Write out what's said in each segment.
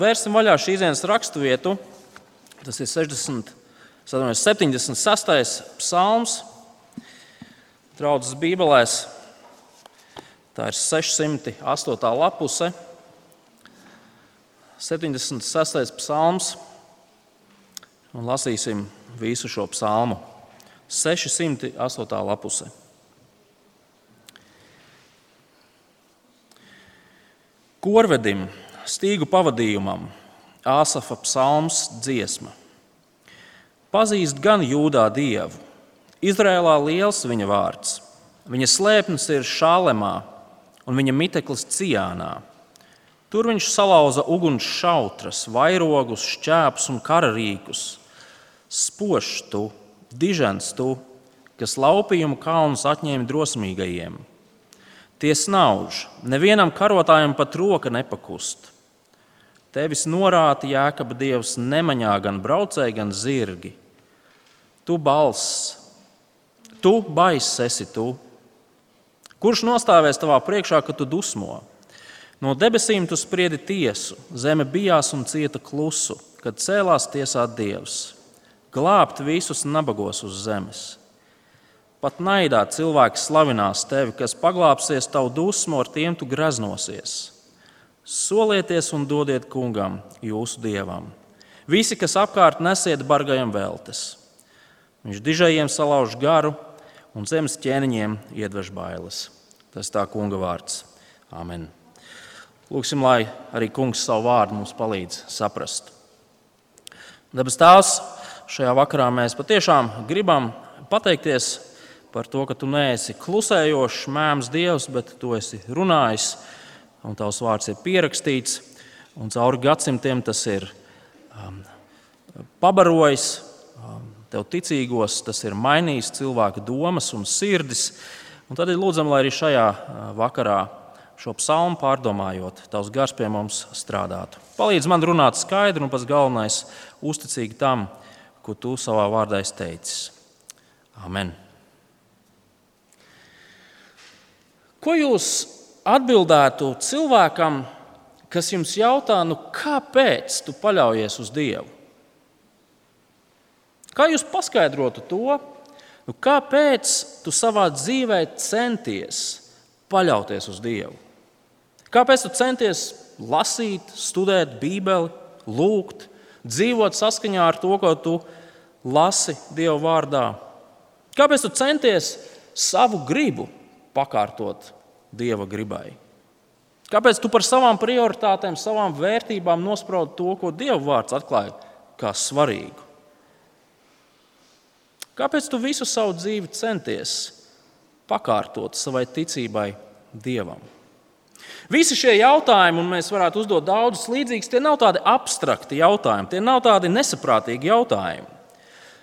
vērsim vaļā šīs dienas raksturvietu. Tas ir 60, 76. psalms. Draudzes Bībelēs tā ir 608. lapuse, 76. psalms. Un lasīsim visu šo psalmu. 608. lapuse. Korvedim, stīgu pavadījumam, Āsafa psalms dziesma. Pazīst gan jūdā dievu, Izrēlā liels viņa vārds, viņa slēpnis ir šālemā un viņa miteklis Cijānā. Tur viņš salauza uguns šautras, vairogus, šķēpus un karavīkus. Spožs tu, dižens tu, kas laupījumu kalnus atņēma drosmīgajiem Tie snauž, nevienam karotājam pat roka nepakust. Tevis norāti jēkaba dievs nemaņā gan braucēji, gan zirgi. Tu balss, tu baiss esi tu. Kurš nostāvēs tavā priekšā, kad tu dusmo? No debesīm tu spriedi tiesu, zeme bijās un cieta klusu, kad cēlās tiesāt dievs, glābt visus nabagos uz zemes. Pat naidā cilvēki slavinās tevi, kas paglāpsies tavu dusmu, ar tiem tu graznosies. Solieties un dodiet kungam, jūsu dievam. Visi, kas apkārt nesiet bargajam veltes. Viņš dižajiem salauž garu un zemes ķēniņiem iedvež bailes. Tas tā kunga vārds. Amen. Lūksim, lai arī kungs savu vārdu mums palīdz saprast. Dabas tās šajā vakarā mēs patiešām gribam pateikties par to, ka tu neesi klusējošs, mēms dievs, bet tu esi runājis, un tavs vārds ir pierakstīts, un cauri gadsimtiem tas ir um, pabarojis um, tev ticīgos, tas ir mainījis cilvēku domas un sirdis. Un tad ir lūdzam, lai arī šajā uh, vakarā šo psalmu pārdomājot, tavs gars pie mums strādātu. Palīdz man runāt skaidri un pats galvenais - uzticīgi tam, ko tu savā vārdā esi teicis. Amen. Ko jūs atbildētu cilvēkam, kas jums jautā, nu, kāpēc tu paļaujies uz Dievu? Kā jūs paskaidrotu to, nu, kāpēc tu savā dzīvē centies paļauties uz Dievu? Kāpēc tu centies lasīt, studēt Bībeli, lūgt, dzīvot saskaņā ar to, ko tu lasi Dieva vārdā? Kāpēc tu centies savu gribu pakārtot Dieva gribai. Kāpēc tu par savām prioritātēm, savām vērtībām nospraudi to, ko Dieva vārds atklāja kā svarīgu? Kāpēc tu visu savu dzīvi centies pakārtot savai ticībai Dievam? Visi šie jautājumi, un mēs varētu uzdot daudzus līdzīgus, tie nav tādi abstrakti jautājumi, tie nav tādi nesaprātīgi jautājumi.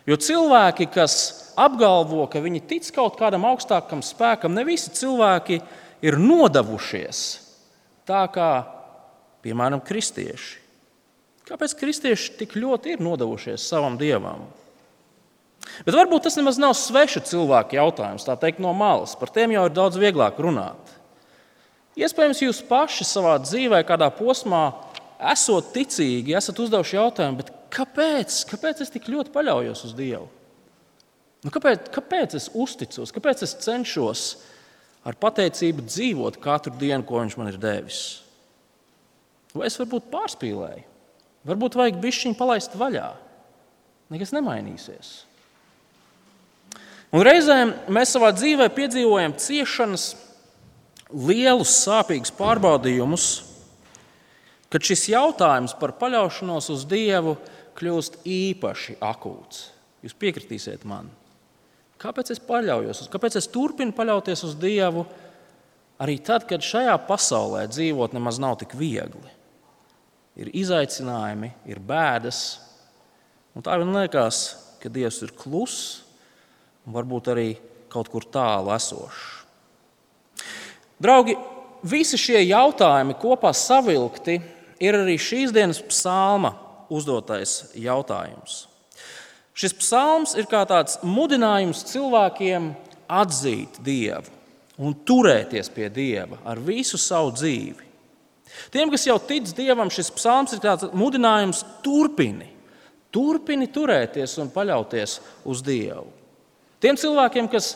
Jo cilvēki, kas apgalvo, ka viņi tic kaut kādam augstākam spēkam, ne visi cilvēki ir nodevušies tā kā, piemēram, kristieši. Kāpēc kristieši tik ļoti ir nodevušies savam dievam? Bet varbūt tas nemaz nav sveša cilvēka jautājums, tā teikt, no malas. Par tiem jau ir daudz vieglāk runāt. Iespējams, jūs paši savā dzīvē, kādā posmā, esot ticīgi, esat uzdevuši jautājumu, kāpēc, kāpēc es tik ļoti paļaujos uz Dievu? Nu, kāpēc, kāpēc es uzticos, kāpēc es cenšos ar pateicību dzīvot katru dienu, ko Viņš man ir devis? Vai es varbūt pārspīlēju? Varbūt vajag bišķiņu palaist vaļā. Nekas nemainīsies. Un reizēm mēs savā dzīvē piedzīvojam ciešanas, lielus, sāpīgus pārbaudījumus, kad šis jautājums par paļaušanos uz Dievu kļūst īpaši akūts. Jūs piekritīsiet man. Kāpēc es paļaujos? Kāpēc es turpinu paļauties uz Dievu arī tad, kad šajā pasaulē dzīvot nemaz nav tik viegli? Ir izaicinājumi, ir bēdas, un tā man liekas, ka Dievs ir kluss un varbūt arī kaut kur tālu esošs. Draugi, visi šie jautājumi kopā savilkti ir arī šīs dienas psalma uzdotais jautājums. Šis psalms ir kā tāds mudinājums cilvēkiem atzīt Dievu un turēties pie Dieva ar visu savu dzīvi. Tiem, kas jau tic Dievam, šis psalms ir tāds mudinājums turpini. Turpini turēties un paļauties uz Dievu. Tiem cilvēkiem, kas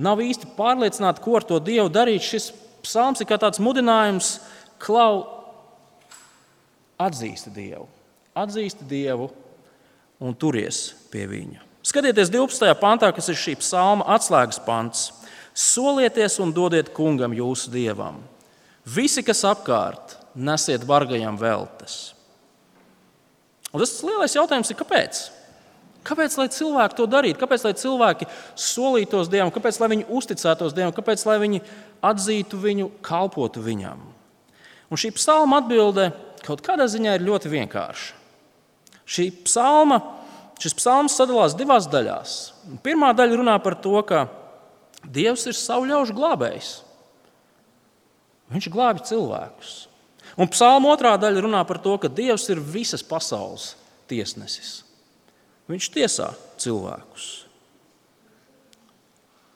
nav īsti pārliecināti, ko ar to Dievu darīt, šis psalms ir kā tāds mudinājums, klau, atzīsti Dievu. Atzīsti Dievu un turies pie viņa. Skatieties 12. pantā, kas ir šī psalma atslēgas pants. Solieties un dodiet kungam jūsu dievam. Visi, kas apkārt, nesiet bargajam veltes. Un tas lielais jautājums ir, kāpēc? Kāpēc lai cilvēki to darītu? Kāpēc lai cilvēki solītos Dievam, kāpēc lai viņi uzticētos Dievam, kāpēc lai viņi atzītu viņu, kalpotu viņam? Un šī psalma atbilde kaut kādā ziņā ir ļoti vienkārša. Šī psalma, šis psalms sadalās divās daļās. Pirmā daļa runā par to, ka Dievs ir savu ļaužu glābējs. Viņš glābi cilvēkus. Un psalma otrā daļa runā par to, ka Dievs ir visas pasaules tiesnesis. Viņš tiesā cilvēkus.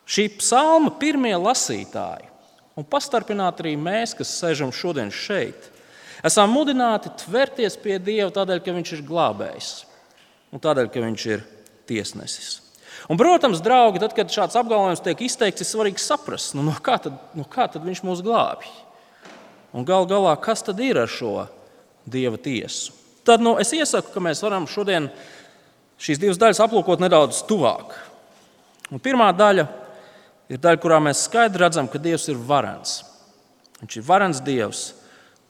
Šī psalma pirmie lasītāji, un pastarpināt arī mēs, kas sēžam šodien šeit, esam mudināti tvērties pie Dieva tādēļ, ka Viņš ir glābējs un tādēļ, ka Viņš ir tiesnesis. Un, protams, draugi, tad, kad šāds apgalvojums tiek izteikts, ir svarīgi saprast, nu, no, kā tad, no kā tad viņš mūs glābj. Un gal galā, kas tad ir ar šo dieva tiesu? Tad nu, es iesaku, ka mēs varam šodien šīs divas daļas aplūkot nedaudz tuvāk. Un pirmā daļa ir daļa, kurā mēs skaidri redzam, ka Dievs ir varens. Viņš ir varens Dievs,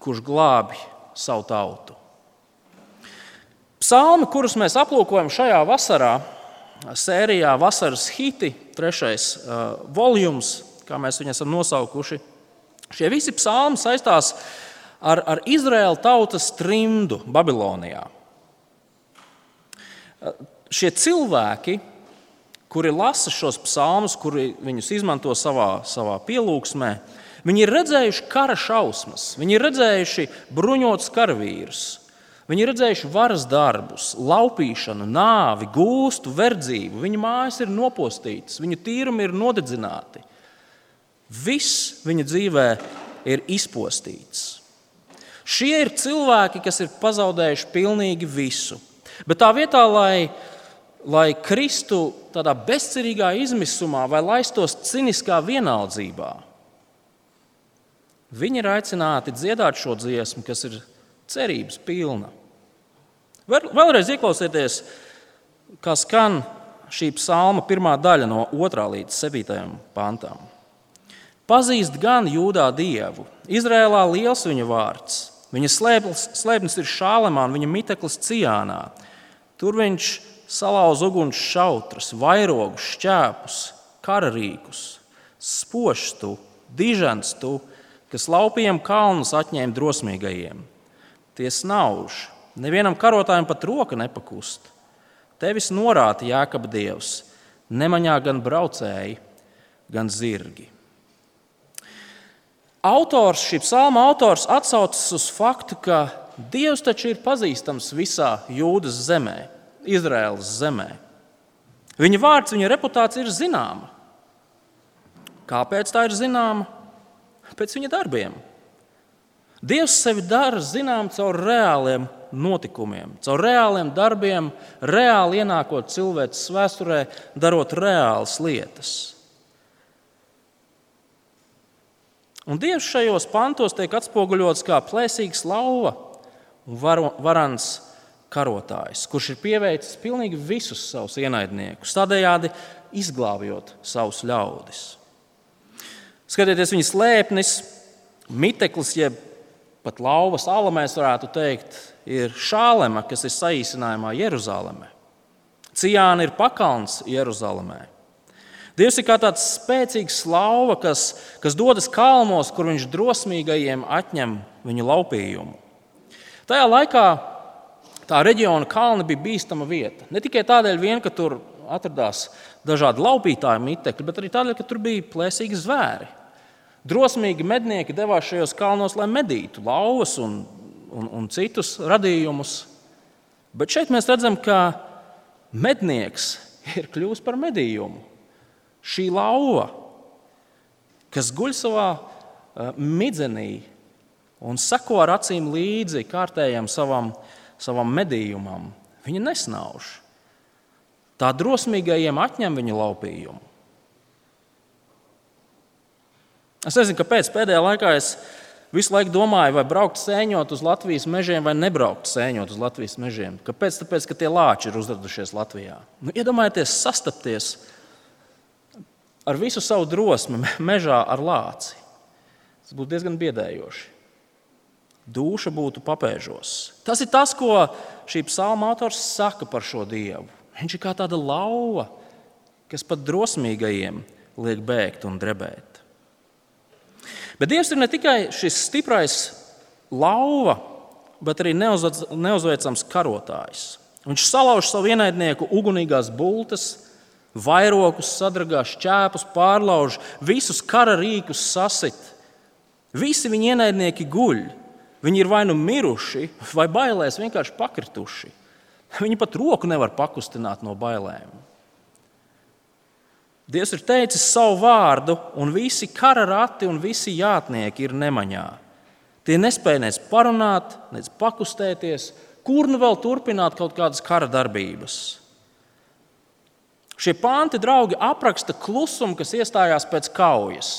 kurš glābi savu tautu. Psalmi, kurus mēs aplūkojam šajā vasarā, sērijā Vasaras hiti, trešais uh, volums, kā mēs viņu esam nosaukuši. Šie visi psalmi saistās ar, ar Izraēla tautas trimdu Babilonijā. Uh, šie cilvēki, kuri lasa šos psalmus, kuri viņus izmanto savā, savā pielūgsmē, viņi ir redzējuši kara šausmas, viņi ir redzējuši bruņotus karavīrus. Viņi ir redzējuši varas darbus, laupīšanu, nāvi, gūstu, verdzību. Viņu mājas ir nopostītas, viņu tīrumi ir nodedzināti. Viss viņa dzīvē ir izpostīts. Šie ir cilvēki, kas ir pazaudējuši pilnīgi visu. Bet tā vietā, lai, lai kristu tādā bezcerīgā izmisumā vai laistos ciniskā vienaldzībā, viņi ir aicināti dziedāt šo dziesmu, kas ir cerības pilna. Vēlreiz ieklausieties, kā skan šī psalma pirmā daļa no 2 līdz 7 pantām. Pazīst gan jūdā dievu, Izrēlā liels viņa vārds. Viņa slēpnis ir šālemā, viņa miteklis Cijānā. Tur viņš salauz uguns šautrus, vairogus, šķēpus, karavīkus, spožs tu, dižants tu, kas laupījiem kalnus atņēma drosmīgajiem. Tie snauž, nevienam karotājam pat roka nepakust. Tevis norāda Jēkab Dievs, nemaņā gan braucēji, gan zirgi. Autors, šī psalma autors atsaucas uz faktu, ka Dievs taču ir pazīstams visā Jūdas zemē, Izraēlas zemē. Viņa vārds, viņa reputācija ir zināma. Kāpēc tā ir zināma? Pēc viņa darbiem. Dievs sevi dara zinām caur reāliem notikumiem, caur reāliem darbiem, reāli ienākot cilvēces vēsturē, darot reālas lietas. Un Dievs šajos pantos tiek atspoguļots kā plēsīgs lauva un varans karotājs, kurš ir pieveicis pilnīgi visus savus ienaidniekus, tādējādi izglābjot savus ļaudis. Skatieties, viņa slēpnis, miteklis, jeb pat lauvas ala, mēs varētu teikt, ir šālema, kas ir saīsinājumā Jeruzalemē. Cijāna ir pakalns Jeruzalemē. Dievs ir kā tāds spēcīgs lauva, kas, kas dodas kalnos, kur viņš drosmīgajiem atņem viņu laupījumu. Tajā laikā tā reģiona kalni bija bīstama vieta. Ne tikai tādēļ, vien, ka tur atradās dažādi laupītāji mitekļi, bet arī tādēļ, ka tur bija plēsīgi zvēri. Drosmīgi mednieki devās šajos kalnos, lai medītu lauvas un, un, un citus radījumus. Bet šeit mēs redzam, ka mednieks ir kļuvis par medījumu. Šī lauva, kas guļ savā uh, midzenī un seko ar acīm līdzi kārtējam savam, savam medījumam, viņi nesnauž. Tā drosmīgajiem atņem viņa laupījumu. Es nezinu, kāpēc pēdējā laikā es visu laiku domāju, vai braukt sēņot uz Latvijas mežiem, vai nebraukt sēņot uz Latvijas mežiem. Kāpēc? Tāpēc, ka tie lāči ir uzradušies Latvijā. Nu, iedomājieties, sastapties ar visu savu drosmi mežā ar lāci. Tas būtu diezgan biedējoši. Dūša būtu papēžos. Tas ir tas, ko šī psalma autors saka par šo dievu. Viņš ir kā tāda lauva, kas pat drosmīgajiem liek bēgt un drebēt. Bet Dievs ir ne tikai šis stiprais lauva, bet arī neuzveicams karotājs. Viņš salauž savu ienaidnieku ugunīgās bultas, vairokus sadragā, šķēpus pārlauž, visus kara rīkus sasit. Visi viņa ienaidnieki guļ. Viņi ir vai nu miruši, vai bailēs vienkārši pakrituši. Viņi pat roku nevar pakustināt no bailēm. Dievs ir teicis savu vārdu, un visi kara rati un visi jātnieki ir nemaņā. Tie nespēja nec parunāt, nec pakustēties, kur nu vēl turpināt kaut kādas kara darbības. Šie panti, draugi, apraksta klusumu, kas iestājās pēc kaujas.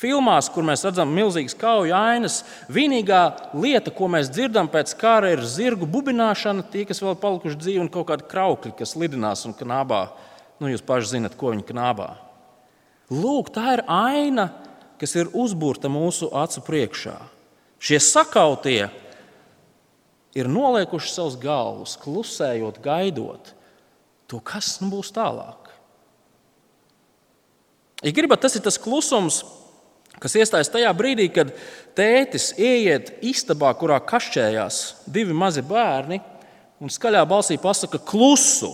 Filmās, kur mēs redzam milzīgas kauju ainas, vienīgā lieta, ko mēs dzirdam pēc kara, ir zirgu bubināšana, tie, kas vēl palikuši dzīvi, un kaut kādi kraukļi, kas lidinās un knābā. Nu, jūs paši zinat, ko viņi knābā. Lūk, tā ir aina, kas ir uzbūrta mūsu acu priekšā. Šie sakautie ir noliekuši savus galvus, klusējot, gaidot to, kas nu būs tālāk. Ja gribat, tas ir tas klusums, kas iestājas tajā brīdī, kad tētis ieiet istabā, kurā kašķējās divi mazi bērni, un skaļā balsī pasakā klusu.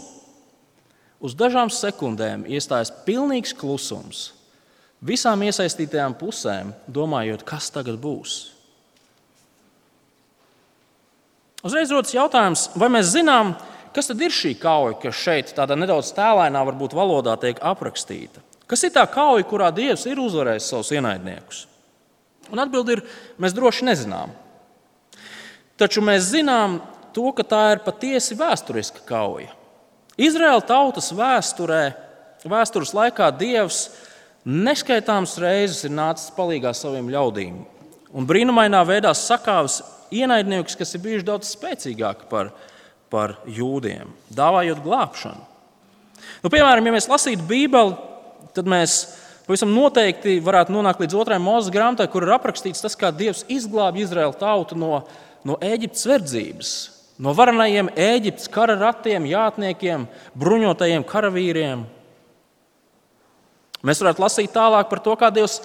Uz dažām sekundēm iestājas pilnīgs klusums. Visām iesaistītajām pusēm domājot, kas tagad būs. Uzreiz rodas jautājums, vai mēs zinām, kas tad ir šī kauja, kas šeit tādā nedaudz tēlēnā, varbūt valodā tiek aprakstīta? Kas ir tā kauja, kurā Dievs ir uzvarējis savus ienaidniekus? Un atbildi ir, mēs droši nezinām. Taču mēs zinām to, ka tā ir patiesi vēsturiska kauja. Izraēla tautas vēsturē, vēstures laikā Dievs neskaitāmas reizes ir nācis palīdzīgā saviem ļaudīm. Un brīnumainā veidā sakāvis ienaidniekus, kas ir bijuši daudz spēcīgāki par, par jūdiem, dāvājot glābšanu. Nu, piemēram, ja mēs lasītu Bībeli, tad mēs pavisam noteikti varētu nonākt līdz otrajai mūzes grāmatai, kur ir aprakstīts tas, kā Dievs izglāba Izraēlu tautu no, no Eģiptes verdzības, no varenajiem Eģiptes kara ratiem, jātniekiem, bruņotajiem karavīriem. Mēs varētu lasīt tālāk par to, kā Dievs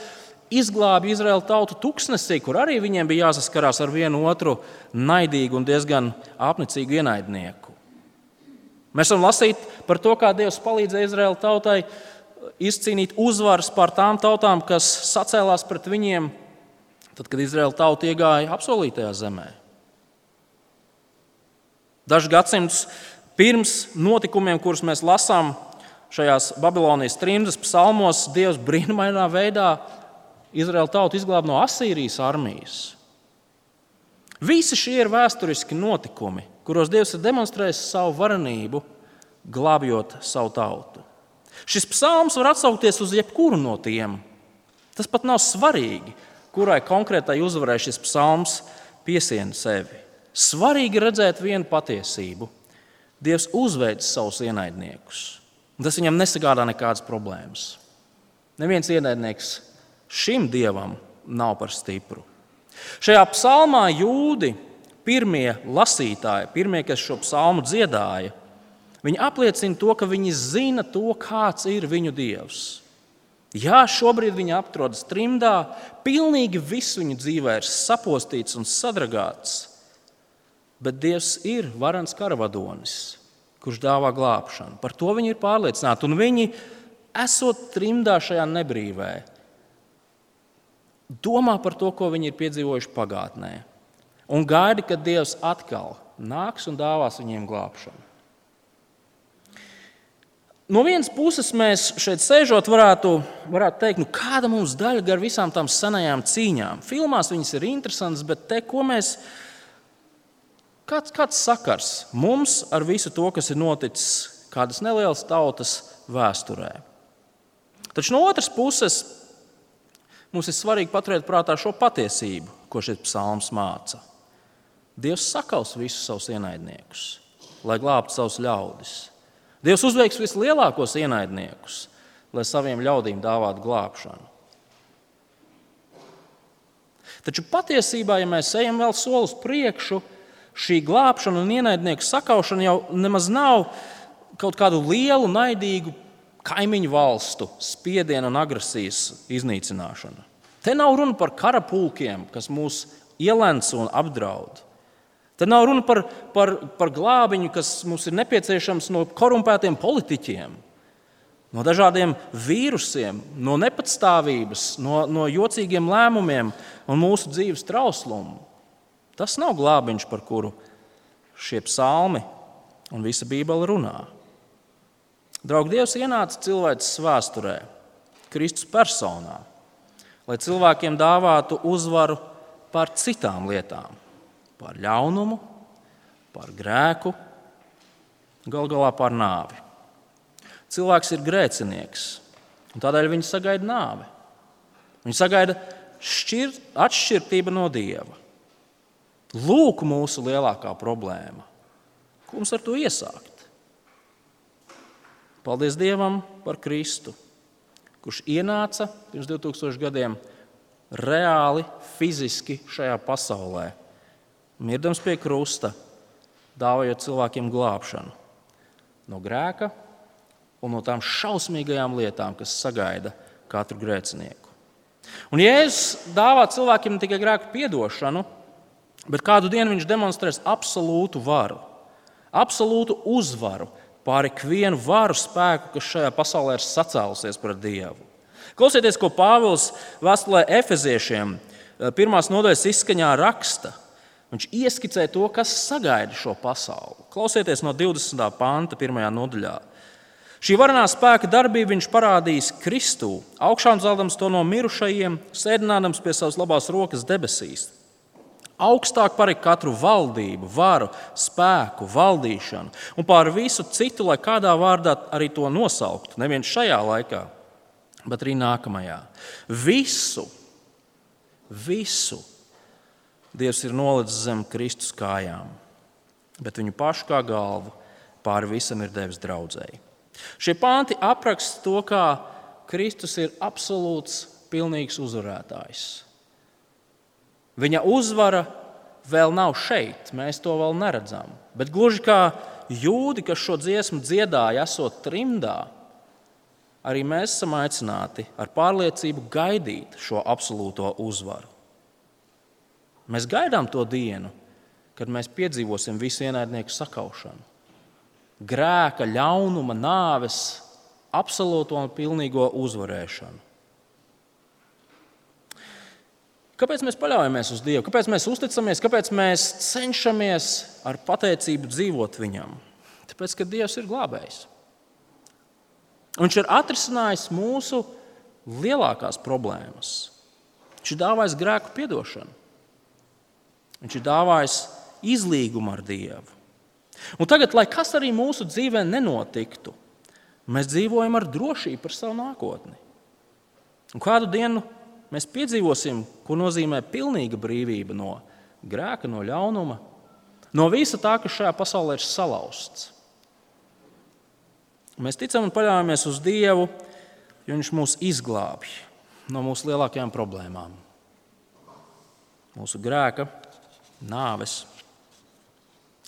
izglāba Izraēlu tautu tuksnesī, kur arī viņiem bija jāsaskarās ar vienu otru naidīgu un diezgan apnicīgu ienaidnieku. Mēs varam lasīt par to, kā Dievs palīdzēja Izraēlu tautai izcīnīt uzvaras pār tām tautām, kas sacēlās pret viņiem, tad, kad Izraēla tauta iegāja apsolītajā zemē. Dažus gadsimtus pirms notikumiem, kurus mēs lasām šajās Babilonijas trimdas psalmos, Dievs brīnumainā veidā Izraēla tautu izglāba no Asīrijas armijas. Visi šie ir vēsturiski notikumi, kuros Dievs ir demonstrējis savu varenību, glābjot savu tautu. Šis psalms var atsaukties uz jebkuru no tiem. Tas pat nav svarīgi, kurai konkrētai uzvarai šis psalms piesiena sevi. Svarīgi redzēt vienu patiesību. Dievs uzveic savus ienaidniekus. Tas viņam nesagādā nekādas problēmas. Neviens ienaidnieks šim dievam nav par stipru. Šajā psalmā jūdi, pirmie lasītāji, pirmie, kas šo psalmu dziedāja, Viņi apliecina to, ka viņi zina to, kāds ir viņu dievs. Jā, šobrīd viņi atrodas trimdā, pilnīgi viss viņu dzīvē ir sapostīts un sadragāts. Bet Dievs ir varants karavadonis, kurš dāvā glābšanu. Par to viņi ir pārliecināti. Un viņi, esot trimdā šajā nebrīvē, domā par to, ko viņi ir piedzīvojuši pagātnē. Un gaida, kad Dievs atkal nāks un dāvās viņiem glābšanu. no vienas puses mēs šeit sēžot, varētu, varētu teikt, nu, kāda mums daļa gar visām tām senajām cīņām. Filmās viņas ir interesantas, bet te, ko mēs. Kāds, kāds sakars mums ar visu to, kas ir noticis kādas nelielas tautas vēsturē? Taču no otras puses, mums ir svarīgi paturēt prātā šo patiesību, ko šis psalms māca. Dievs sakaus visus savus ienaidniekus, lai glābtu savus ļaudis. Dievs uzveiks vislielākos ienaidniekus, lai saviem ļaudīm dāvātu glābšanu. Taču patiesībā, ja mēs ejam vēl soli uz priekšu, šī glābšana un ienaidnieku sakaušana jau nemaz nav kaut kādu lielu, naidīgu kaimiņu valstu spiedienu un agresijas iznīcināšana. Te nav runa par karapulkiem, kas mūs ielēns un apdraud. Te nav runa par, par, par glābiņu, kas mums ir nepieciešams no korumpētiem politiķiem, no dažādiem vīrusiem, no nepatstāvības, no, no jocīgiem lēmumiem un mūsu dzīves trauslumu. Tas nav glābiņš, par kuru šie psalmi un visa Bībele runā. Draugi, Dievs ienāca cilvēces vēsturē, Kristus personā, lai cilvēkiem dāvātu uzvaru pār citām lietām par ļaunumu, par grēku, gal galā par nāvi. Cilvēks ir grēcinieks, un tādēļ viņš sagaida nāvi. Viņš sagaida šķir, atšķirību no dieva. Lūk, mūsu lielākā problēma. Ko mums ar to iesākt? Paldies Dievam par Kristu, kurš ienāca pirms 2000 gadiem reāli, fiziski šajā pasaulē mirdams pie krusta, dāvājot cilvēkiem glābšanu no grēka un no tām šausmīgajām lietām, kas sagaida katru grēcinieku. Un Jēzus dāvā cilvēkiem ne tikai grēku piedošanu, bet kādu dienu viņš demonstrēs absolūtu varu, absolūtu uzvaru pār ikvienu varu spēku, kas šajā pasaulē ir sacēlusies pret Dievu. Klausieties, ko Pāvils vēstulē Efeziešiem pirmās nodaļas izskaņā raksta. Viņš ieskicē to, kas sagaida šo pasauli. Klausieties no 20. panta, 1. nodaļā. Šī varenā spēka darbība viņš parādīs Kristū, augšām zeldams to no mirušajiem, sēdinādams pie savas labās rokas debesīs. Augstāk par katru valdību, varu, spēku, valdīšanu un pār visu citu, lai kādā vārdā arī to nosauktu. Neviens šajā laikā, bet arī nākamajā. Visu, visu Dievs ir nolicis zem Kristus kājām, bet viņu pašu kā galvu pāri visam ir devis draudzēji. Šie panti apraksta to, kā Kristus ir absolūts, pilnīgs uzvarētājs. Viņa uzvara vēl nav šeit, mēs to vēl neredzam. Bet gluži kā jūdi, kas šo dziesmu dziedāja, esot trimdā, arī mēs esam aicināti ar pārliecību gaidīt šo absolūto uzvaru. Mēs gaidām to dienu, kad mēs piedzīvosim visu ienaidnieku sakaušanu. Grēka, ļaunuma, nāves, absolūto un pilnīgo uzvarēšanu. Kāpēc mēs paļaujamies uz Dievu? Kāpēc mēs uzticamies? Kāpēc mēs cenšamies ar pateicību dzīvot Viņam? Tāpēc, ka Dievs ir glābējs. Viņš ir atrisinājis mūsu lielākās problēmas. Viņš ir dāvājis grēku piedošanu. Viņš ir dāvājis izlīgumu ar Dievu. Un tagad, lai kas arī mūsu dzīvē nenotiktu, mēs dzīvojam ar drošību par savu nākotni. Un kādu dienu mēs piedzīvosim, ko nozīmē pilnīga brīvība no grēka, no ļaunuma, no visa tā, kas šajā pasaulē ir salauzts. Mēs ticam un paļaujamies uz Dievu, jo Viņš mūs izglābj no mūsu lielākajām problēmām. Mūsu grēka, nāves.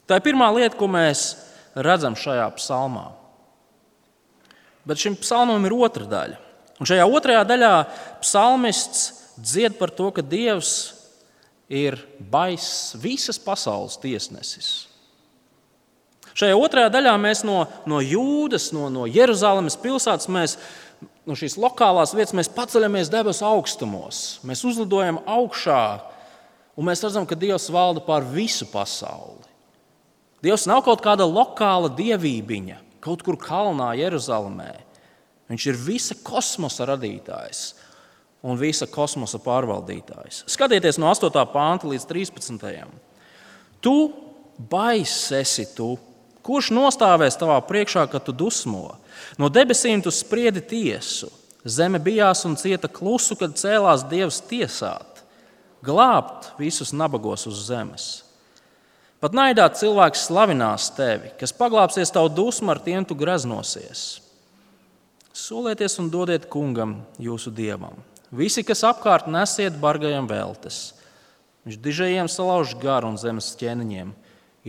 Tā ir pirmā lieta, ko mēs redzam šajā psalmā. Bet šim psalmam ir otra daļa. Un šajā otrajā daļā psalmists dzied par to, ka Dievs ir baiss visas pasaules tiesnesis. Šajā otrajā daļā mēs no, no Jūdas, no, no Jeruzalemes pilsētas, mēs, no šīs lokālās vietas, mēs paceļamies debesu augstumos. Mēs uzlidojam augšā Un mēs redzam, ka Dievs valda pār visu pasauli. Dievs nav kaut kāda lokāla dievībiņa, kaut kur kalnā, Jeruzalemē. Viņš ir visa kosmosa radītājs un visa kosmosa pārvaldītājs. Skatieties no 8. pānta līdz 13. Tu baiss esi tu. Kurš nostāvēs tavā priekšā, kad tu dusmo? No debesīm tu spriedi tiesu. Zeme bijās un cieta klusu, kad cēlās Dievs tiesāt, glābt visus nabagos uz zemes. Pat naidā cilvēks slavinās tevi, kas paglāpsies tavu dusmu, ar tiem tu graznosies. Solieties un dodiet kungam, jūsu dievam. Visi, kas apkārt nesiet bargajam veltes, viņš dižajiem salauž garu un zemes ķēniņiem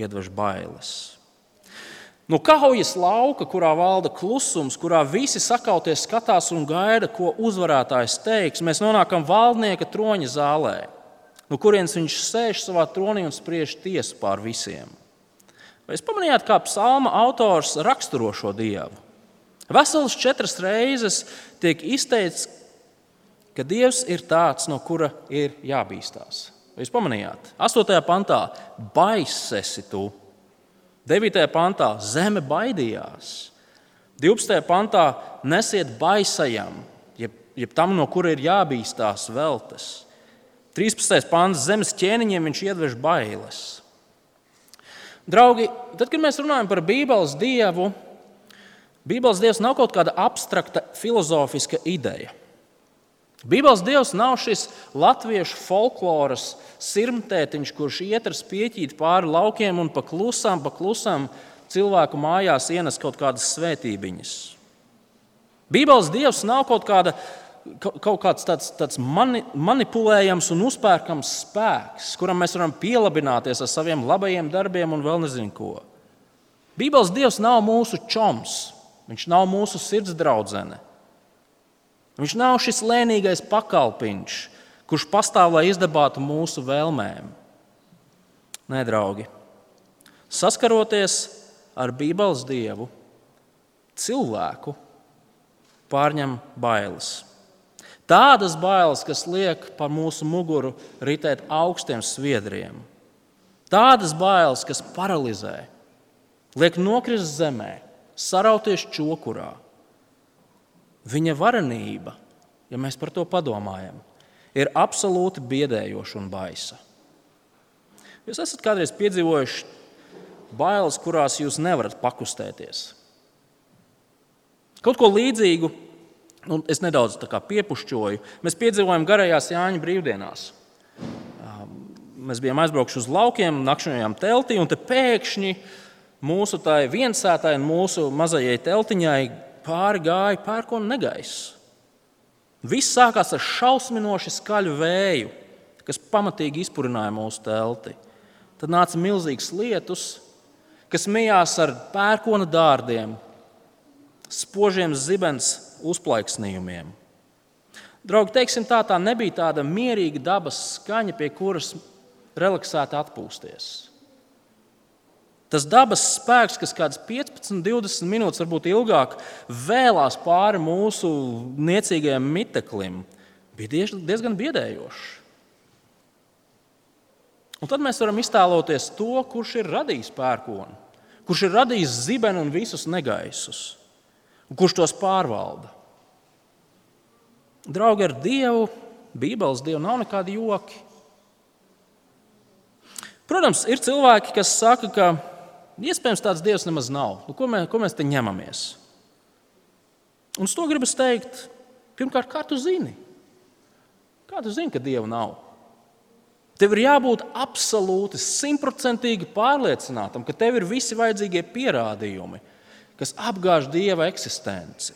iedvež bailes. No kaujas lauka, kurā valda klusums, kurā visi sakauties skatās un gaida, ko uzvarētājs teiks, mēs nonākam valdnieka troņa zālē, no kurienes viņš sēž savā tronī un spriež tiesu pār visiem. Vai jūs pamanījāt, kā psalma autors raksturo šo dievu? Veselas četras reizes tiek izteikts, ka Dievs ir tāds, no kura ir jābīstās. Jūs pamanījāt? 8. pantā - baiss esi tu! 9. pantā zeme baidījās. 12. pantā nesiet baisajam, jeb, jeb tam, no kura ir jābīstās veltes. 13. pāns zemes ķēniņiem viņš iedvež bailes. Draugi, tad, kad mēs runājam par Bībeles dievu, Bībeles dievs nav kaut kāda abstrakta filozofiska ideja. Bībeles dievs nav šis latviešu folkloras sirmtētiņš, kurš iet ar spieķīti pāri laukiem un pa klusām, pa klusām cilvēku mājās ienes kaut kādas svētībiņas. Bībeles dievs nav kaut, kāda, kaut kāds tāds, tāds mani, manipulējams un uzpērkams spēks, kuram mēs varam pielabināties ar saviem labajiem darbiem un vēl nezinu ko. Bībeles dievs nav mūsu čoms, viņš nav mūsu sirds draudzene. Viņš nav šis lēnīgais pakalpiņš, kurš pastāv, lai izdabātu mūsu vēlmēm. Nē, draugi, saskaroties ar Bībeles dievu, cilvēku pārņem bailes. Tādas bailes, kas liek pa mūsu muguru ritēt augstiem sviedriem, tādas bailes, kas paralizē, liek nokrist zemē, sarauties čokurā Viņa varenība, ja mēs par to padomājam, ir absolūti biedējoša un baisa. Jūs esat kādreiz piedzīvojuši bailes, kurās jūs nevarat pakustēties. Kaut ko līdzīgu, nu, es nedaudz piepušķoju, mēs piedzīvojam garajās Jāņa brīvdienās. Mēs bijām aizbraukuši uz laukiem, nakšņojām teltī, un pēkšņi mūsu viensētāji un mūsu mazajai teltiņai pāri gāja pērkona negaiss. Viss sākās ar šausminoši skaļu vēju, kas pamatīgi izpurināja mūsu telti. Tad nāca milzīgs lietus, kas mijās ar pērkona dārdiem, spožiem zibens uzplaiksnījumiem. Draugi, teiksim tā, tā nebija tāda mierīga dabas skaņa, pie kuras relaksēti atpūsties. Tas dabas spēks, kas kādas 15, 20 minūtes, varbūt ilgāk, vēlās pāri mūsu niecīgajam miteklim, bija diezgan biedējošs. Un tad mēs varam iztēloties to, kurš ir radījis pērkonu, kurš ir radījis zibeni un visus negaisus, un kurš tos pārvalda. Draugi ar Dievu, Bībeles Dievu nav nekādi joki. Protams, ir cilvēki, kas saka, ka Iespējams, tāds dievs nemaz nav. Nu, ko, mēs, ko mēs te ņemamies? Un uz to gribas teikt, pirmkārt, kā tu zini? Kā tu zini, ka dieva nav? Tev ir jābūt absolūti simtprocentīgi pārliecinātam, ka tev ir visi vajadzīgie pierādījumi, kas apgāž dieva eksistenci.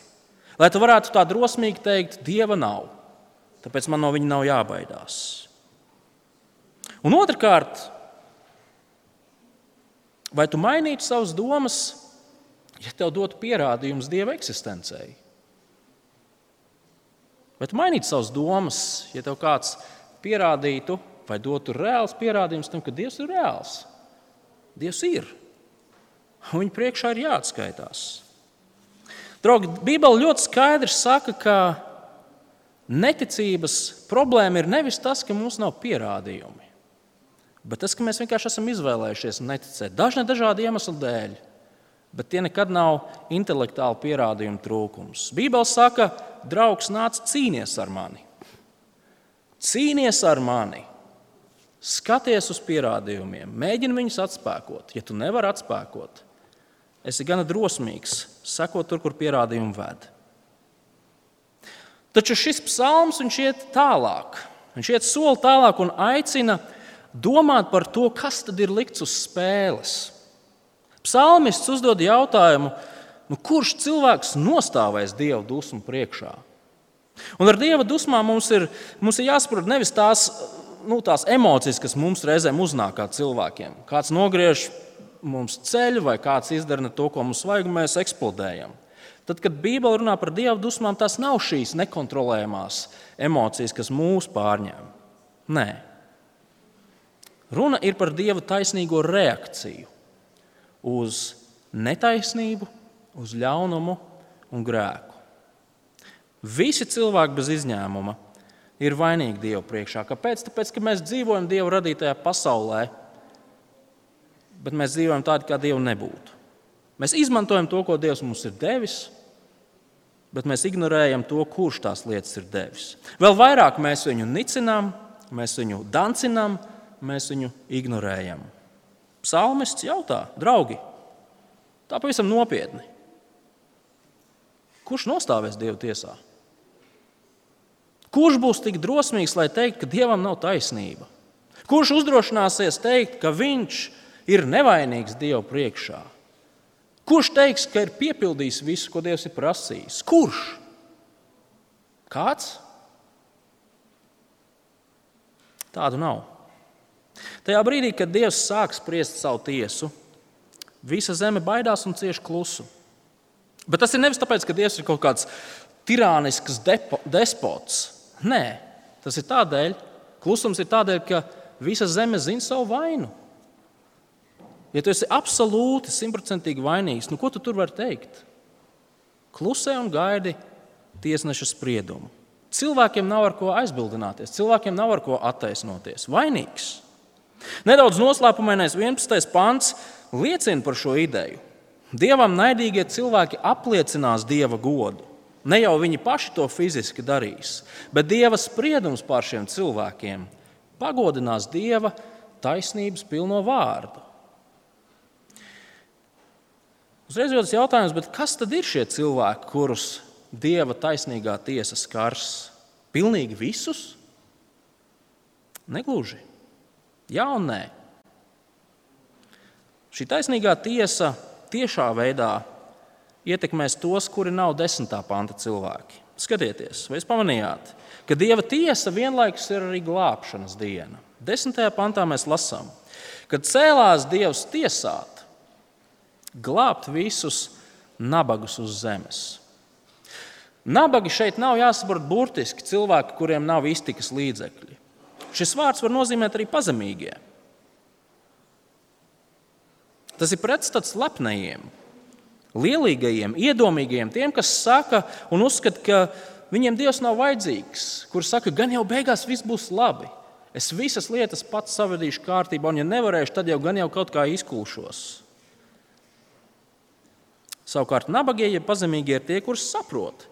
Lai tu varētu tā drosmīgi teikt, dieva nav, tāpēc man no viņa nav jābaidās. Un otrkārt, Vai tu mainītu savas domas, ja tev dotu pierādījumus Dieva eksistencei? Vai tu mainītu savas domas, ja tev kāds pierādītu vai dotu reāls pierādījums tam, ka Dievs ir reāls? Dievs ir. Viņa priekšā ir jāatskaitās. Draugi, Bībele ļoti skaidri saka, ka neticības problēma ir nevis tas, ka mums nav pierādījumi bet tas, ka mēs vienkārši esam izvēlējušies neticēt dažne dažādu iemeslu dēļ. bet tie nekad nav intelektuāli pierādījumu trūkums. Bībele saka, draugs, nāc cīnies ar mani. Cīnies ar mani. Skaties uz pierādījumiem, mēģini viņus atspēkot. Ja tu nevari atspēkot, esi gana drosmīgs, sekot tur, kur pierādījumi ved. Taču šis psalms iet tālāk. Viņš iet soli tālāk un aicina domāt par to, kas tad ir likts uz spēles. Psalmists uzdod jautājumu, nu, kurš cilvēks nostāvēs Dieva dusmu priekšā? Un ar Dieva dusmām mums ir, mums ir jāsaprot nevis tās, nu, tās emocijas, kas mums reizēm uznāk kā cilvēkiem. Kāds nogriež mums ceļu, vai kāds izdara to, ko mums vajag, un mēs eksplodējam. Tad, kad Bībele runā par Dieva dusmām, tas nav šīs nekontrolējamās emocijas, kas mūs pārņem. Nē. Runa ir par Dieva taisnīgo reakciju uz netaisnību, uz ļaunumu un grēku. Visi cilvēki bez izņēmuma ir vainīgi Dieva priekšā. Kāpēc? Tāpēc, ka mēs dzīvojam Dieva radītajā pasaulē, bet mēs dzīvojam tādi, kā Dieva nebūtu. Mēs izmantojam to, ko Dievs mums ir devis, bet mēs ignorējam to, kurš tās lietas ir devis. Vēl vairāk mēs viņu nicinām, mēs viņu dancinām, mēs viņu ignorējam. Psalmists jautā, draugi, tā pavisam nopietni. Kurš nostāvēs Dieva tiesā? Kurš būs tik drosmīgs, lai teiktu, ka Dievam nav taisnība? Kurš uzdrošināsies teikt, ka viņš ir nevainīgs Dieva priekšā? Kurš teiks, ka ir piepildījis visu, ko Dievs ir prasījis? Kurš? Kāds? Tādu nav. Tajā brīdī, kad Dievs sāk spriest savu tiesu, visa zeme baidās un cieš klusu. Bet tas ir nevis tāpēc, ka Dievs ir kaut kāds tirānisks depo, despots. Nē, tas ir tādēļ, klusums ir tādēļ, ka visa zeme zina savu vainu. Ja tu esi absolūti simtprocentīgi vainīgs, nu ko tu tur vari teikt? Klusē un gaidi tiesneša spriedumu. Cilvēkiem nav ar ko aizbildināties, cilvēkiem nav ar ko attaisnoties. Vainīgs. Nedaudz noslēpumainais 11. pants liecina par šo ideju. Dievam naidīgie cilvēki apliecinās dieva godu. Ne jau viņi paši to fiziski darīs, bet dieva spriedums pār šiem cilvēkiem pagodinās dieva taisnības pilno vārdu. Uzreiz rodas jautājums, kas tad ir šie cilvēki, kurus dieva taisnīgā tiesa skars? Pilnīgi visus? Negluži. Jā un nē. Šī taisnīgā tiesa tiešā veidā ietekmēs tos, kuri nav desmitā panta cilvēki. Skatieties, vai jūs pamanījāt, ka Dieva tiesa vienlaikus ir arī glābšanas diena. Desmitajā pantā mēs lasām, kad cēlās Dievs tiesāt, glābt visus nabagus uz zemes. Nabagi šeit nav jāsaprot burtiski cilvēki, kuriem nav iztikas līdzekļi. Šis vārds var nozīmēt arī pazemīgie. Tas ir pretstats lepnajiem, lielīgajiem, iedomīgajiem, tiem, kas saka un uzskata, ka viņiem Dievs nav vajadzīgs, kurš saka, gan jau beigās viss būs labi. Es visas lietas pats savadīšu kārtībā, un, ja nevarēšu, tad jau gan jau kaut kā izkūšos. Savukārt, nabagie, ja pazemīgie ir tie, kurus saprot,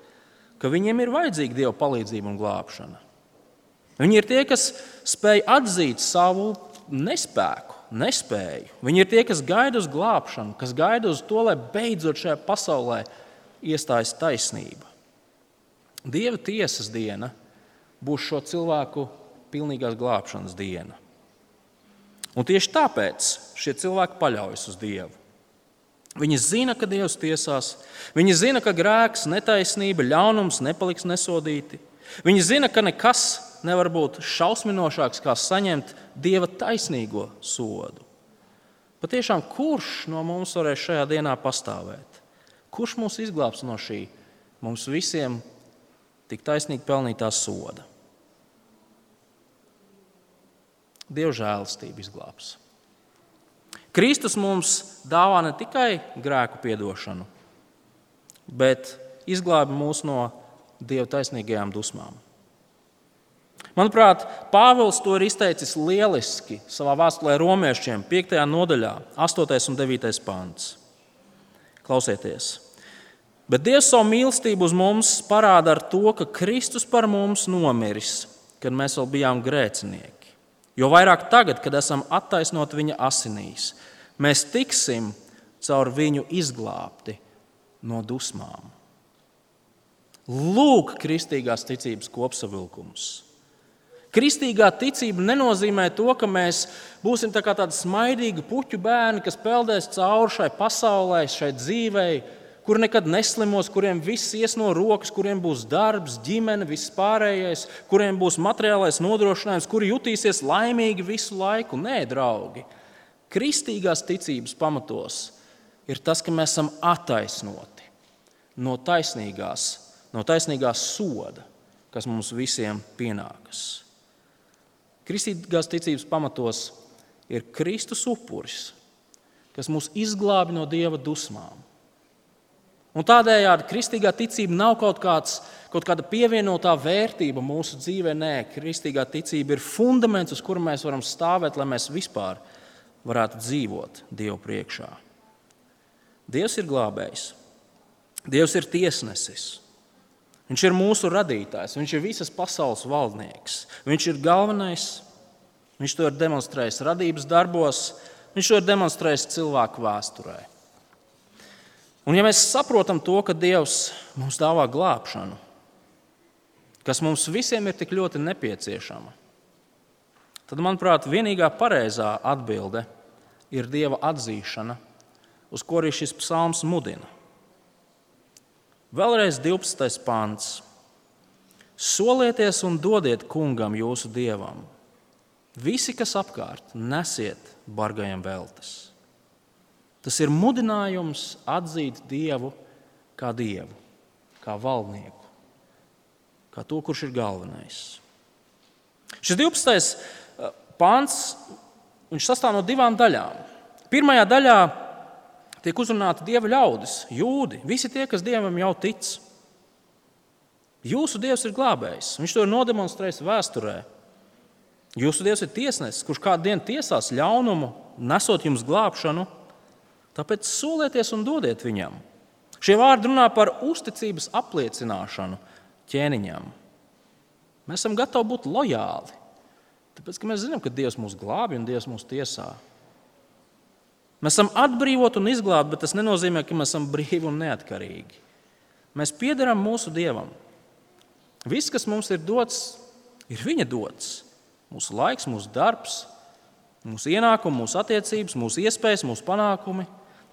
ka viņiem ir vajadzīga Dieva palīdzība un glābšana. Viņi ir tie, kas spēj atzīt savu nespēku, nespēju. Viņi ir tie, kas gaida uz glābšanu, kas gaida uz to, lai beidzot šajā pasaulē iestājas taisnība. Dieva tiesas diena būs šo cilvēku pilnīgās glābšanas diena. Un tieši tāpēc šie cilvēki paļaujas uz Dievu. Viņi zina, ka Dievs tiesās, viņi zina, ka grēks, netaisnība, ļaunums nepaliks nesodīti. Viņi zina, ka nekas nevar būt šausminošāks, kā saņemt dieva taisnīgo sodu. Patiešām, kurš no mums varēs šajā dienā pastāvēt? Kurš mūs izglābs no šī mums visiem tik taisnīgi pelnītā soda? Dieva žēlastība izglābs. Kristus mums dāvā ne tikai grēku piedošanu, bet izglābi mūs no Dieva taisnīgajām dusmām. Manuprāt, Pāvils to ir izteicis lieliski savā vēstulē romiešiem, 5. nodaļā, 8. un 9. pāns. Klausieties! Bet Dievs savu mīlestību uz mums parāda ar to, ka Kristus par mums nomiris, kad mēs vēl bijām grēcinieki. Jo vairāk tagad, kad esam attaisnoti viņa asinīs, mēs tiksim caur viņu izglābti no dusmām. Lūk, kristīgās ticības kopsavilkums. Kristīgā ticība nenozīmē to, ka mēs būsim tā tādi smaidīgi puķu bērni, kas peldēs cauri šai pasaulē, šai dzīvei, kur nekad neslimos, kuriem viss ies no rokas, kuriem būs darbs, ģimene, viss pārējais, kuriem būs materiālais nodrošinājums, kuri jutīsies laimīgi visu laiku. Nē, draugi, kristīgās ticības pamatos ir tas, ka mēs esam attaisnoti no taisnīgās, no taisnīgās soda, kas mums visiem pienākas. Kristīgās ticības pamatos ir Kristus upuris, kas mūs izglābi no dieva dusmām. Un tādējādi kristīgā ticība nav kaut, kāds, kaut kāda pievienotā vērtība mūsu dzīvē. Nē, kristīgā ticība ir fundaments, uz kura mēs varam stāvēt, lai mēs vispār varētu dzīvot Dievu priekšā. Dievs ir glābējs, Dievs ir tiesnesis. Viņš ir mūsu radītājs, viņš ir visas pasaules valdnieks. Viņš ir galvenais, viņš to ir demonstrējis radības darbos, viņš to ir demonstrējis cilvēku vēsturē. Un ja mēs saprotam to, ka Dievs mums dāvā glābšanu, kas mums visiem ir tik ļoti nepieciešama, tad, manuprāt, vienīgā pareizā atbilde ir Dieva atzīšana, uz ko arī šis psalms mudina. Vēlreiz 12. pāns. Solieties un dodiet kungam jūsu dievam. Visi, kas apkārt, nesiet bargajiem veltes. Tas ir mudinājums atzīt Dievu kā Dievu, kā valdnieku, kā to, kurš ir galvenais. Šis 12. Eh, pāns sastāv no divām daļām. Pirmajā daļā tiek uzrunāti dieva ļaudis, jūdi, visi tie, kas dievam jau tic. Jūsu dievs ir glābējs. Viņš to ir nodemonstrējis vēsturē. Jūsu dievs ir tiesnesis, kurš kādu dienu tiesās ļaunumu, nesot jums glābšanu. Tāpēc solieties un dodiet viņam. Šie vārdi runā par uzticības apliecināšanu ķēniņam. Mēs esam gatavi būt lojāli, tāpēc ka mēs zinām, ka Dievs mūs glābi un Dievs mūs tiesā. Mēs esam atbrīvoti un izglābti, bet tas nenozīmē, ka mēs esam brīvi un neatkarīgi. Mēs piederam mūsu Dievam. Viss, kas mums ir dots, ir Viņa dots. Mūsu laiks, mūsu darbs, mūsu ienākumi, mūsu attiecības, mūsu iespējas, mūsu panākumi.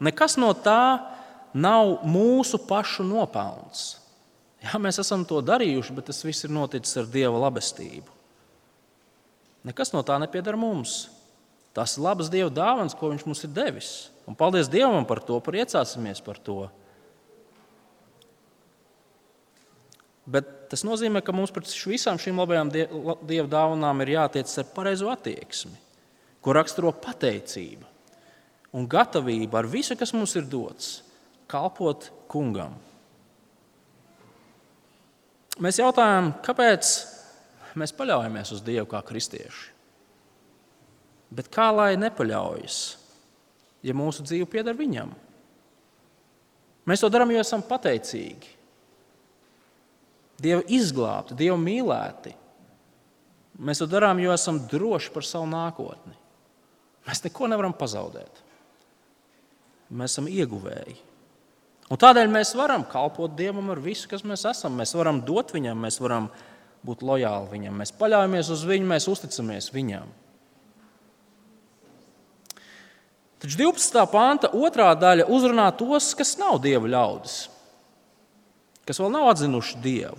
Nekas no tā nav mūsu pašu nopelns. Jā, mēs esam to darījuši, bet tas viss ir noticis ar Dieva labestību. Nekas no tā nepieder mums. Tas ir labs Dieva dāvans, ko Viņš mums ir devis. Un paldies Dievam par to, priecāsimies par to. Bet tas nozīmē, ka mums pret visām šīm labajām Dieva dāvanām ir jātiec ar pareizo attieksmi, ko raksturo pateicība un gatavība ar visu, kas mums ir dots, kalpot kungam. Mēs jautājam, kāpēc mēs paļaujamies uz Dievu kā kristieši? Bet kā lai nepaļaujas, ja mūsu dzīve pieder viņam? Mēs to darām, jo esam pateicīgi. Dievu izglābti, Dievu mīlēti. Mēs to darām, jo esam droši par savu nākotni. Mēs neko nevaram pazaudēt. Mēs esam ieguvēji. Un tādēļ mēs varam kalpot Dievam ar visu, kas mēs esam. Mēs varam dot viņam, mēs varam būt lojāli viņam, mēs paļaujamies uz viņu, mēs uzticamies viņam. Taču 12. pānta otrā daļa uzrunā tos, kas nav dieva ļaudis, kas vēl nav atzinuši dievu.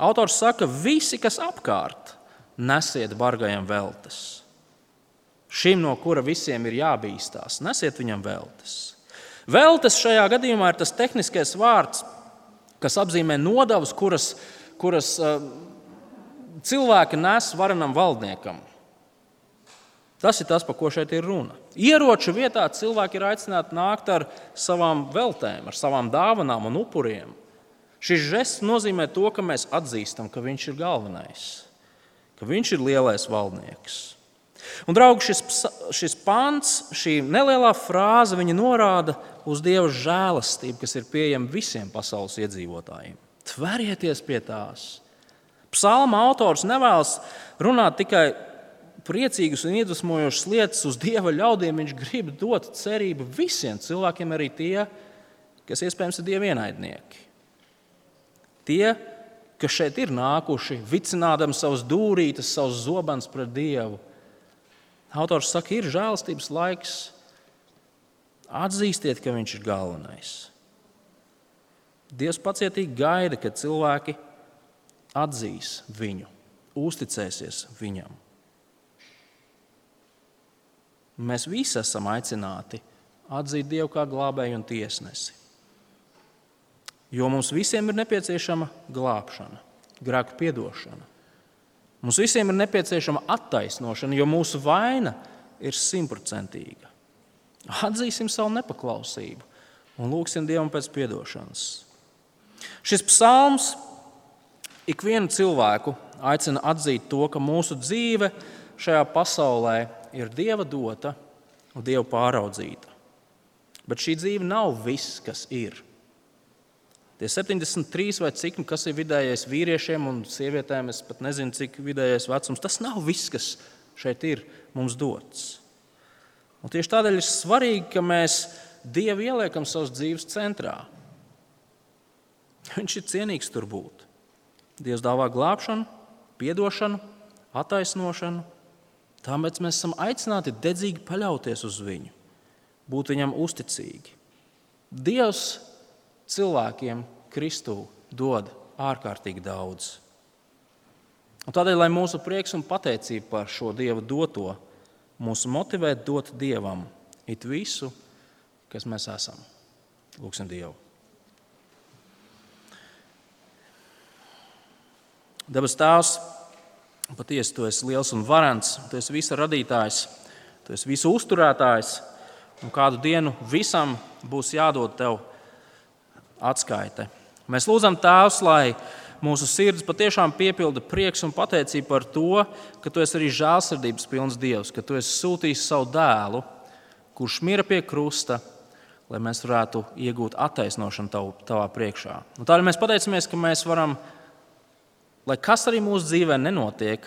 Autors saka, visi, kas apkārt, nesiet bargajiem veltes šim, no kura visiem ir jābīstās. Nesiet viņam veltes. Veltes šajā gadījumā ir tas tehniskais vārds, kas apzīmē nodevas, kuras, kuras uh, cilvēki nes varenam valdniekam. Tas ir tas, par ko šeit ir runa. Ieroču vietā cilvēki ir aicināti nākt ar savām veltēm, ar savām dāvanām un upuriem. Šis žests nozīmē to, ka mēs atzīstam, ka viņš ir galvenais, ka viņš ir lielais valdnieks. Un, draugi, šis, šis pāns, šī nelielā frāze, norāda uz Dieva žēlastību, kas ir pieejama visiem pasaules iedzīvotājiem. Tverieties pie tās! Psalma autors nevēlas runāt tikai priecīgas un iedvesmojošas lietas uz Dieva ļaudīm. Viņš grib dot cerību visiem cilvēkiem, arī tie, kas iespējams ir Dieva ienaidnieki. Tie, kas šeit ir nākuši, vicinādami savus dūrītes, savus zobens pret Dievu. Autors saka, ir žēlastības laiks. Atzīstiet, ka Viņš ir galvenais. Dievs pacietīgi gaida, kad cilvēki atzīs viņu, uzticēsies viņam. Mēs visi esam aicināti atzīt Dievu kā glābēju un tiesnesi. Jo mums visiem ir nepieciešama glābšana, grēku piedošana. Mums visiem ir nepieciešama attaisnošana, jo mūsu vaina ir simtprocentīga. Atzīsim savu nepaklausību un lūgsim Dievam pēc atdošanas. Šis psalms ikvienu cilvēku aicina atzīt to, ka mūsu dzīve šajā pasaulē ir Dieva dota un Dieva pāraudzīta. Bet šī dzīve nav viss, kas ir. Tie 73 vai cik, nu, kas ir vidējais vīriešiem un sievietēm, es pat nezinu, cik vidējais vecums, tas nav viss, kas šeit ir mums dots. Un tieši tādēļ ir svarīgi, ka mēs Dievu ieliekam savas dzīves centrā. Viņš ir cienīgs tur būt. Dievs dāvā glābšanu, atdošanu, attaisnošanu. Tāpēc mēs esam aicināti dedzīgi paļauties uz viņu, būt viņam uzticīgi. Dievs cilvēkiem Kristū dod ārkārtīgi daudz. Un tādēļ, lai mūsu prieks un pateicība par šo Dieva doto mūs motivē dot Dievam it visu, kas mēs esam. Lūksim Dievu! Dabas Tēvs, patiesi tu esi liels un varants, tu esi visa radītājs, tu esi visu uzturētājs, un kādu dienu visam būs jādod tev atskaite. Mēs lūdzam Tēvs, lai mūsu sirds patiešām piepilda prieks un pateicība par to, ka tu esi arī žēlsirdības pilns Dievs, ka tu esi sūtījis savu dēlu, kurš mira pie krusta, lai mēs varētu iegūt attaisnošanu tav, tavā priekšā. Un tādēļ mēs pateicamies, ka mēs varam lai kas arī mūsu dzīvē nenotiek,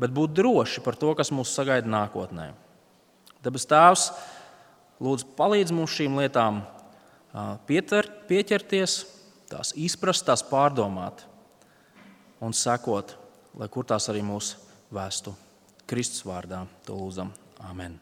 bet būt droši par to, kas mūs sagaida nākotnē. Dabas Tēvs, lūdzu, palīdz mums šīm lietām pieter, pieķerties, tās izprast, tās pārdomāt un sekot, lai kur tās arī mūs vēstu. Kristus vārdā to lūdzam. Amen.